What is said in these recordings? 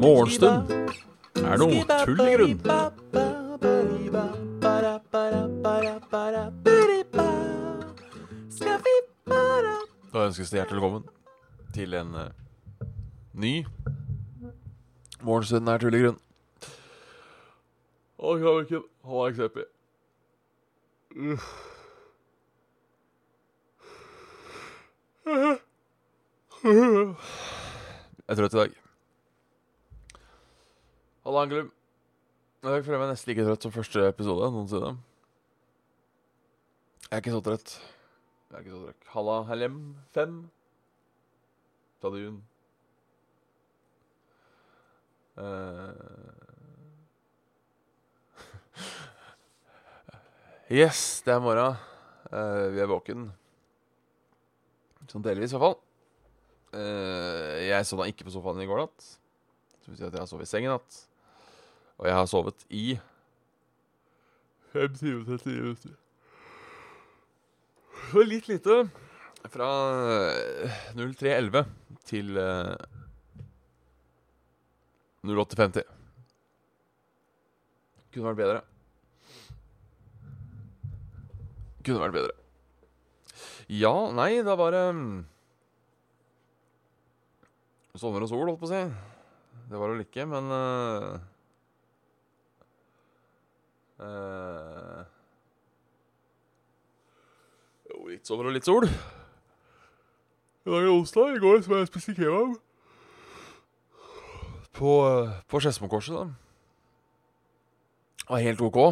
Morgenstund er noe tull i grunn. Da ønskes det hjertelig velkommen til en uh, ny Morgenstund er tull i grunn. Og Kraviken, Han deg ikke Jeg er trøtt i dag. Halla, Angelum. Jeg føler meg nesten like trøtt som første episode noensinne. Jeg er ikke så trøtt. Jeg er ikke så trøtt. Halla, Hellem. Fem. Tadun. Uh... yes, det er morgen. Uh, vi er våken. Sånn delvis, i hvert fall. Uh, jeg sovna ikke på sofaen i går natt. Det betyr at jeg har sovet i sengen i natt. Og jeg har sovet i fem timer og 39 minutter. Og litt lite. Fra eh, 03.11 til uh, 08.50. Kunne vært bedre. Kunne vært bedre. Ja, nei, da var det mm, Sommer og sol, holdt på å si. Det var det vel ikke, men uh, uh, Jo, litt sommer og litt sol. I dag er onsdag. I går så jeg spiste kebab. På, uh, på Skedsmokorset, da. Det var helt OK.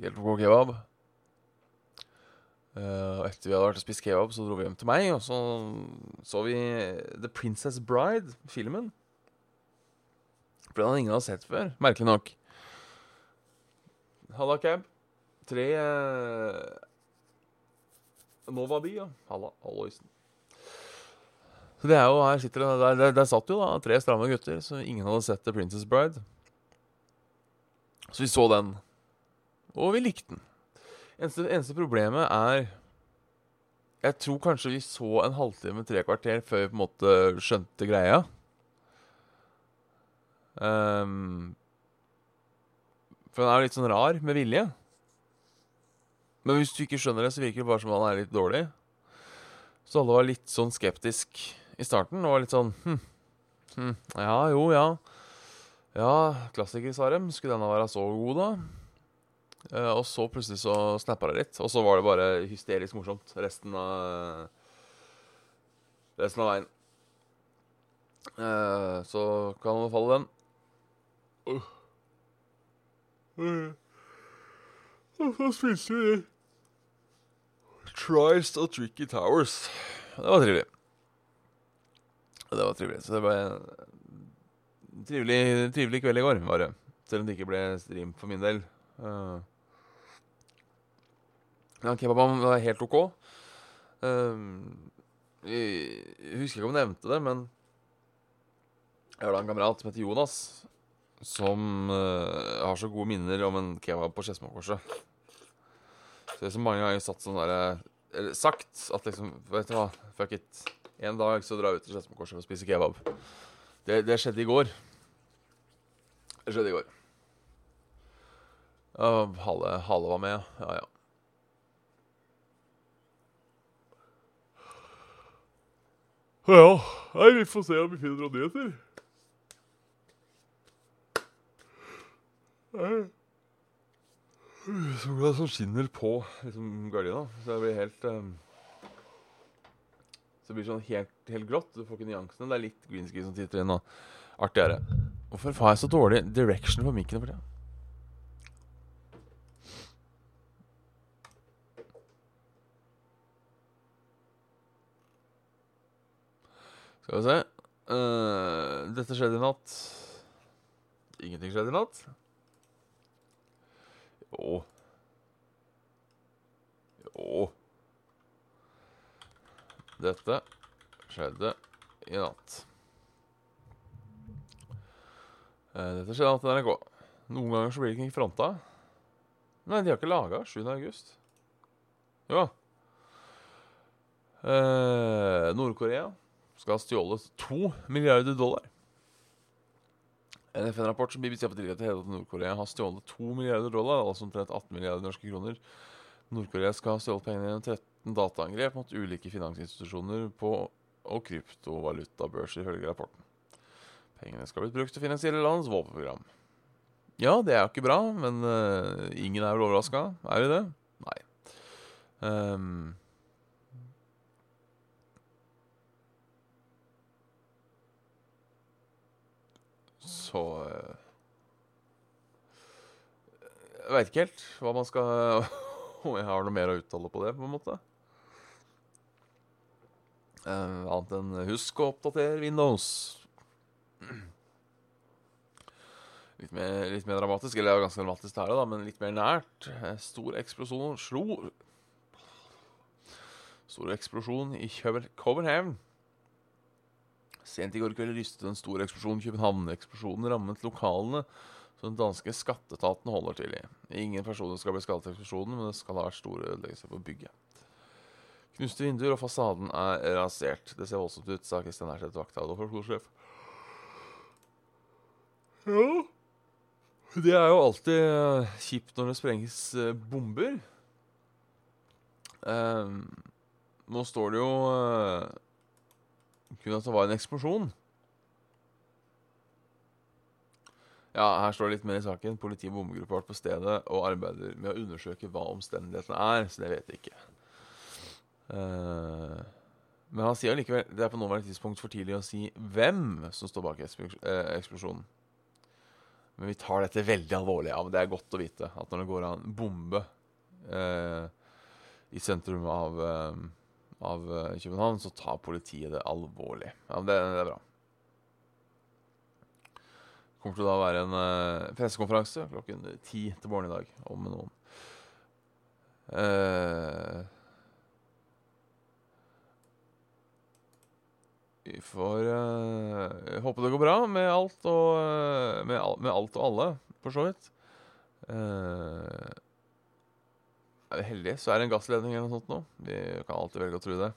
Helt OK kebab. Uh, og etter vi hadde vært og spist kebab, så dro vi hjem til meg, og så så vi The Princess Bride, filmen. For den hadde ingen hadde sett før, merkelig nok. Halla, cab. Tre uh, Nova By, ja. Halla, halloisen. Så det er jo, her sitter det, der, der, der satt jo da tre stramme gutter, så ingen hadde sett The Princess Bride. Så vi så den, og vi likte den. Eneste, eneste problemet er Jeg tror kanskje vi så en halvtime, tre kvarter før vi på en måte skjønte greia. Um, for den er litt sånn rar med vilje. Men hvis du ikke skjønner det, så virker det bare som han er litt dårlig. Så alle var litt sånn skeptisk i starten. Og var litt sånn hm, hm, Ja, jo, ja. Ja, klassiker, Sarem. Skulle denne være så god, da? Uh, og så plutselig så snappa det litt, og så var det bare hysterisk morsomt resten av Resten av veien. Uh, så kan man falle den. Uh. Og så spiste vi Trist og Tricky Towers. Det var trivelig. Det var trivelig. Så det ble en trivelig, trivelig kveld i går, var det. Selv om det ikke ble stream for min del. Uh, ja, kebaben var helt OK. Um, jeg husker ikke om jeg nevnte det, men jeg har da en kamerat som heter Jonas, som uh, har så gode minner om en kebab på Skedsmokorset. Så jeg har så mange ganger satt sånn derre Eller sagt at liksom Vet du hva, fuck it. En dag så drar jeg ut til Skedsmokorset og spiser kebab. Det, det skjedde i går. Det skjedde i går. Uh, Hale, Hale var med, ja. Ja, nei, vi får se om vi finner noen nyheter. Sola som skinner på liksom, gardina, så det blir helt um, Så det blir sånn helt, helt grått. Du får ikke nyansene. Det er litt green screen som titter inn. Og artig er det. Hvorfor har jeg så dårlig direction på mikken for tida? Skal vi se uh, Dette skjedde i natt. Ingenting skjedde i natt. Jo Jo Dette skjedde i natt. Uh, dette skjedde i natt i NRK. Noen ganger så blir det ikke fronta. Nei, de har ikke laga 7. august. Jo. Eh, Nord-Korea skal ha stjålet to milliarder dollar. En FN-rapport som BBC har fått tilgang til, hevder at Nord-Korea har stjålet to milliarder dollar, altså omtrent 18 milliarder norske kroner. Nord-Korea skal ha stjålet pengene gjennom 13 dataangrep mot ulike finansinstitusjoner på og kryptovalutabørser, ifølge rapporten. Pengene skal ha blitt brukt til å finansiere landets våpenprogram. Ja, det er jo ikke bra, men uh, ingen er vel overraska. Er vi det? Nei. Ehm, så eh, Jeg veit ikke helt hva man skal Om jeg har noe mer å uttale på det, på en måte. Uh, annet enn husk å oppdatere Windows. Litt mer, litt mer dramatisk, eller er ganske dramatisk her, da, men litt mer nært. Eh, Stor eksplosjon slo Stor eksplosjon i Køben- København. Sent i går kveld rystet en stor eksplosjon i København. Eksplosjonen rammet lokalene som den danske skatteetaten holder til i. Ingen personer skal bli skadet i eksplosjonen, men det skal ha vært store ødeleggelser på bygget. Knuste vinduer og fasaden er rasert. Det ser voldsomt ut, sa Kristian Herseth, vakthavende forskolesjef. Ja Det er jo alltid eh, kjipt når det sprenges eh, bomber. Um, nå står det jo kun at det var en eksplosjon. Ja, her står det litt mer i saken. Politi og bombegruppe vært på stedet og arbeider med å undersøke hva omstendighetene er, så det vet jeg ikke. Uh, men han sier likevel det er på nåværende tidspunkt for tidlig å si hvem som står bak eh, eksplosjonen. Men vi tar dette veldig alvorlig. Ja, men Det er godt å vite at når det går en bombe uh, i sentrum av, eh, av eh, København, så tar politiet det alvorlig. Ja, det, det er bra. Det kommer til å være en uh, pressekonferanse klokken ti til morgen i dag om noen. Uh, vi får uh, håpe det går bra med alt og med, al med alt og alle, for så vidt. Eh, er vi heldige, så er det en gassledning eller noe sånt nå. Vi kan alltid velge å tro det.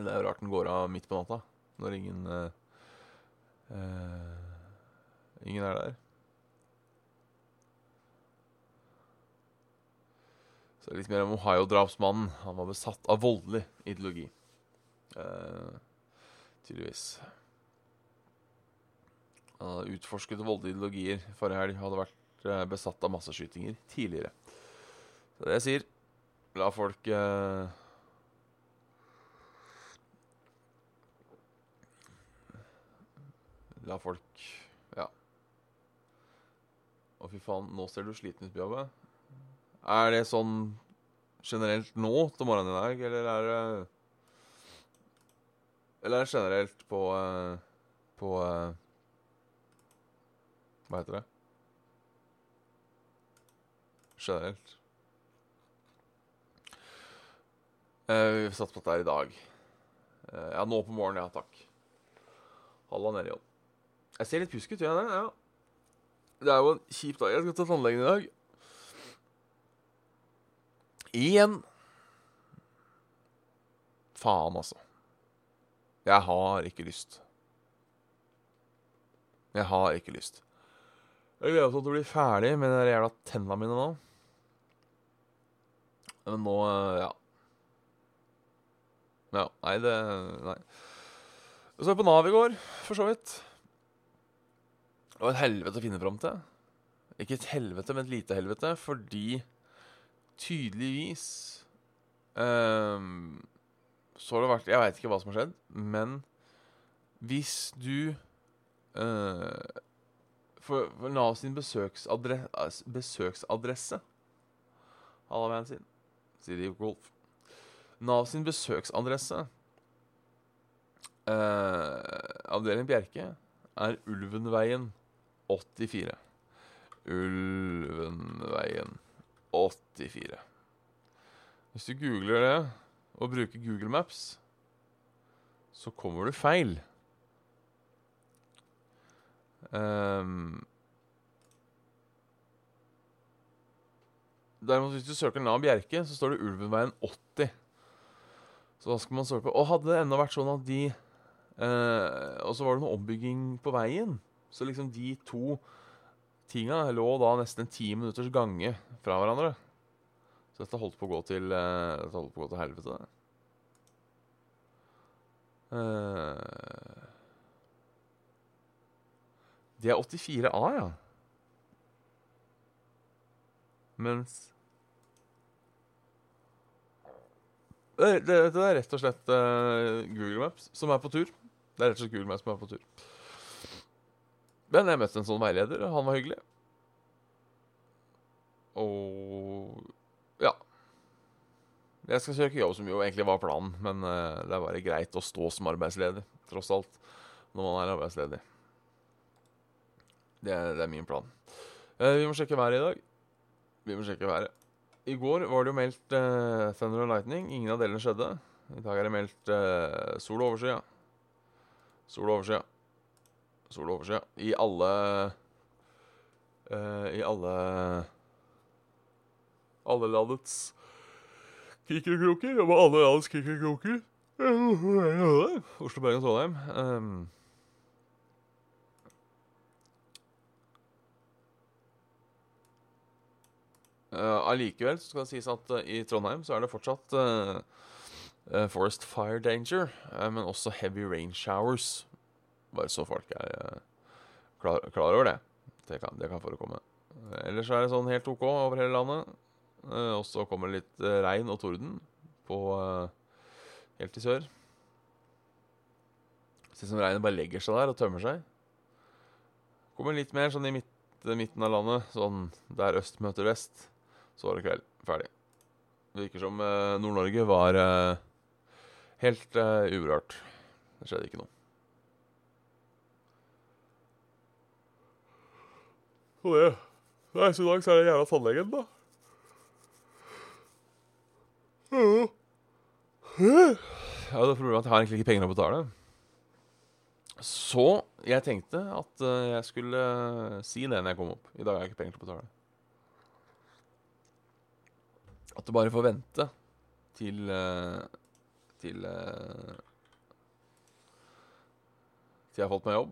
Det er jo rart den går av midt på natta, når ingen uh, uh, Ingen er der. Så litt mer om Ohio-drapsmannen. Han var besatt av voldelig ideologi. Uh, tydeligvis. Han hadde utforsket voldelige ideologier forrige helg. Hadde vært besatt av masseskytinger tidligere. Så det jeg sier La folk uh, La folk Ja. Å, fy faen, nå ser du sliten ut, Bjabbe. Er det sånn generelt nå til morgenen i dag, eller er det Eller er det generelt på uh, På uh, Hva heter det? Generelt. Eh, vi satser på at det er i dag. Eh, ja, nå på morgenen, ja takk. Halla nedi jobb. Jeg ser litt pjusk ut, gjør jeg det? Ja. Det er jo en kjip dag. Jeg skal til tannlegen i dag. Igjen. Faen, altså. Jeg har ikke lyst. Jeg har ikke lyst. Jeg gleder meg til å bli ferdig med de jævla tenna mine nå. Men nå eh, Ja. Ja, nei, det Nei. Jeg så på Nav i går, for så vidt. Det var et helvete å finne fram til. Ikke et helvete, men et lite helvete, fordi tydeligvis um, Så har det vært Jeg veit ikke hva som har skjedd, men hvis du uh, For, for Nav sin besøksadre, besøksadresse Halla, vennen sin. Sier de Golf. Nav sin besøksadresse eh, Avdeling Bjerke er Ulvenveien 84. Ulvenveien 84. Hvis du googler det og bruker Google Maps, så kommer du feil. Um, Derimot, hvis du søker Nav Bjerke, så står det Ulvenveien 80. Så da skal man stole på Og hadde det ennå vært sånn at de eh, Og så var det noe ombygging på veien. Så liksom de to tinga lå da nesten ti minutters gange fra hverandre. Så dette holdt på å gå til eh, Dette holdt på å gå til helvete. Eh, det er 84A, ja. Mens det, det, det er rett og slett uh, Google Maps som er på tur. Det er rett og slett Google Maps som er på tur. Men jeg møtte en sånn veileder, han var hyggelig. Og ja. Jeg skal søke jobb, som jo egentlig var planen, men uh, det er bare greit å stå som arbeidsledig, tross alt, når man er arbeidsledig. Det er, det er min plan. Uh, vi må sjekke været i dag. Vi må sjekke været. I går var det jo meldt uh, thunder og lightning. Ingen av delene skjedde. I dag er det meldt uh, sol og overskya. Sol og overskya. Sol og overskya. I alle uh, I alle Alle landets kikkerkroker. og med alle landets kikkerkroker. Oslo, Bergen og Trondheim. Um, Allikevel så skal det sies at uh, i Trondheim så er det fortsatt uh, forest fire danger, men også heavy rain showers. Bare så folk er klar, klar, over det. Det kan, det kan forekomme. ellers er det sånn helt OK over hele landet. og så kommer det litt regn og torden på helt i sør. Ser ut som regnet bare legger seg der og tømmer seg. Kommer litt mer sånn i midt, midten av landet, sånn der øst møter vest. Så var det kveld. Ferdig. Det virker som uh, Nord-Norge var uh, helt uh, uberørt. Det skjedde ikke noe. Og det Nei, så i dag så er det jævla tannlegen, da. Ja, det er problemet at jeg har egentlig ikke penger å betale. Så jeg tenkte at jeg skulle si det når jeg kom opp. I dag har jeg ikke penger til å betale. At du bare får vente til uh, Til uh, Til jeg har fått meg jobb.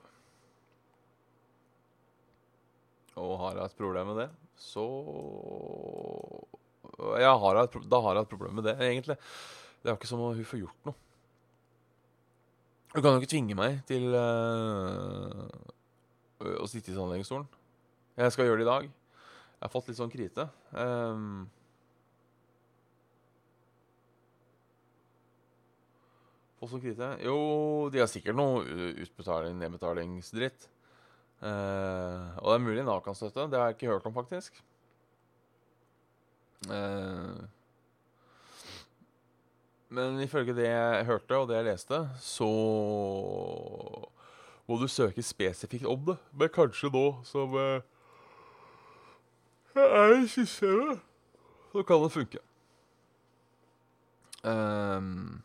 Og har jeg et problem med det, så har et, Da har jeg et problem med det, egentlig. Det er jo ikke som om hun får gjort noe. Hun kan jo ikke tvinge meg til uh, å sitte i tannlegestolen. Jeg skal gjøre det i dag. Jeg har fått litt sånn krite. Um, Post Krite? Jo, de har sikkert noe utbetaling, nedbetalingsdritt. Uh, og det er mulig Nav kan støtte. Det har jeg ikke hørt om, faktisk. Uh, men ifølge det jeg hørte, og det jeg leste, så må du søke spesifikt om det. Men kanskje nå som uh, er i systemet, så kan det funke. Um,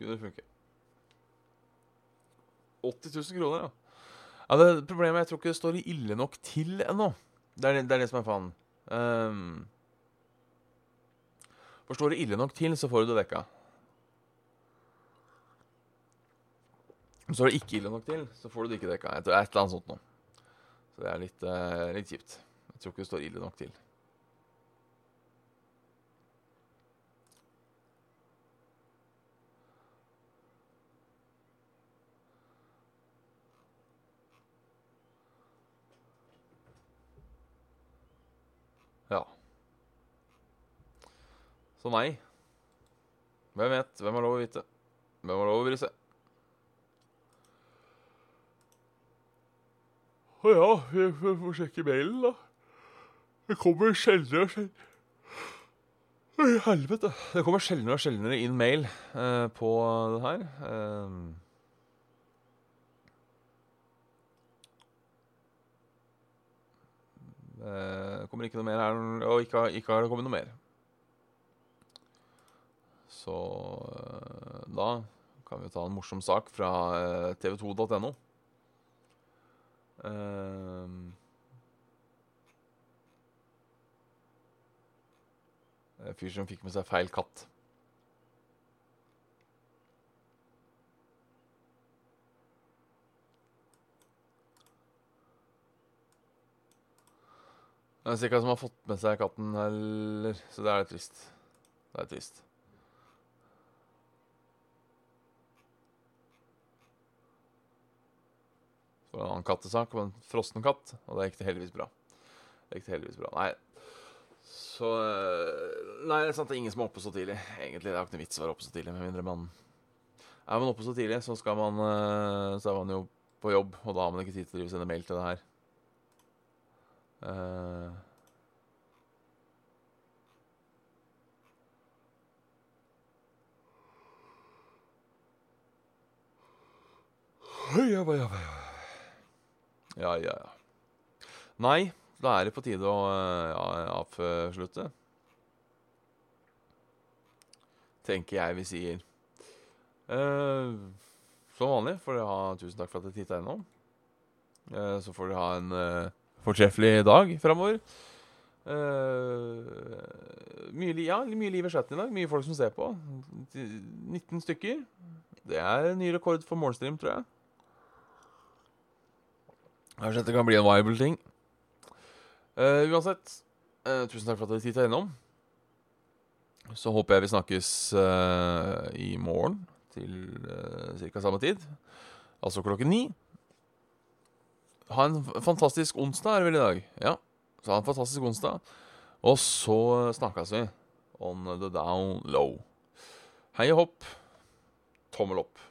kunne det funke. 80 000 kroner, ja. ja det problemet er jeg tror ikke det står ille nok til ennå. Det er det, det, er det som er faen. Um, for står det ille nok til, så får du det dekka. Står det ikke ille nok til, så får du det ikke dekka. Et eller annet sånt noe. Så det er litt, uh, litt kjipt. Jeg tror ikke det står ille nok til. Ja. Så nei. Hvem vet? Hvem har lov å vite? Hvem har lov å bry seg? Å ja, vi får sjekke mailen, da. Det kommer sjeldnere og sjeldnere Oi, helvete. Det kommer sjeldnere og sjeldnere inn mail eh, på det her. Eh, Det kommer ikke noe mer her, og ikke, ikke har det kommet noe mer. Så eh, da kan vi ta en morsom sak fra eh, tv2.no. Uh, En fyr som fikk med seg feil katt. Det er sikkert som har fått med seg katten heller, så det er litt trist. Det er trist. Var en annen kattesak om en frossen katt, og det gikk det heldigvis bra. Det gikk det heldigvis bra. Nei, så øh, Nei, det er sant, det er ingen som er oppe så tidlig. Egentlig det er ikke noe vits å være oppe så tidlig, med mindre man Er man oppe så tidlig, så skal man øh, Så er man jo på jobb, og da har man ikke tid til å drive sende mail til det her. Uh, ja, ja, ja, ja. Nei, da er det på tide å ja, avslutte. Tenker jeg vi sier. Eh, som vanlig får dere ha tusen takk for at dere titta innom. Eh, så får dere ha en eh, fortreffelig dag framover. mye, li ja, mye liv i chatten i dag. Mye folk som ser på. 19 stykker. Det er en ny rekord for morgenstream, tror jeg. Kanskje dette kan bli en viable ting. Uh, uansett, uh, tusen takk for at dere titta innom. Så håper jeg vi snakkes uh, i morgen til uh, ca. samme tid. Altså klokken ni. Ha en fantastisk onsdag er det vel i dag. Ja, så ha en fantastisk onsdag. Og så snakkes vi on the down low. Hei og hopp. Tommel opp.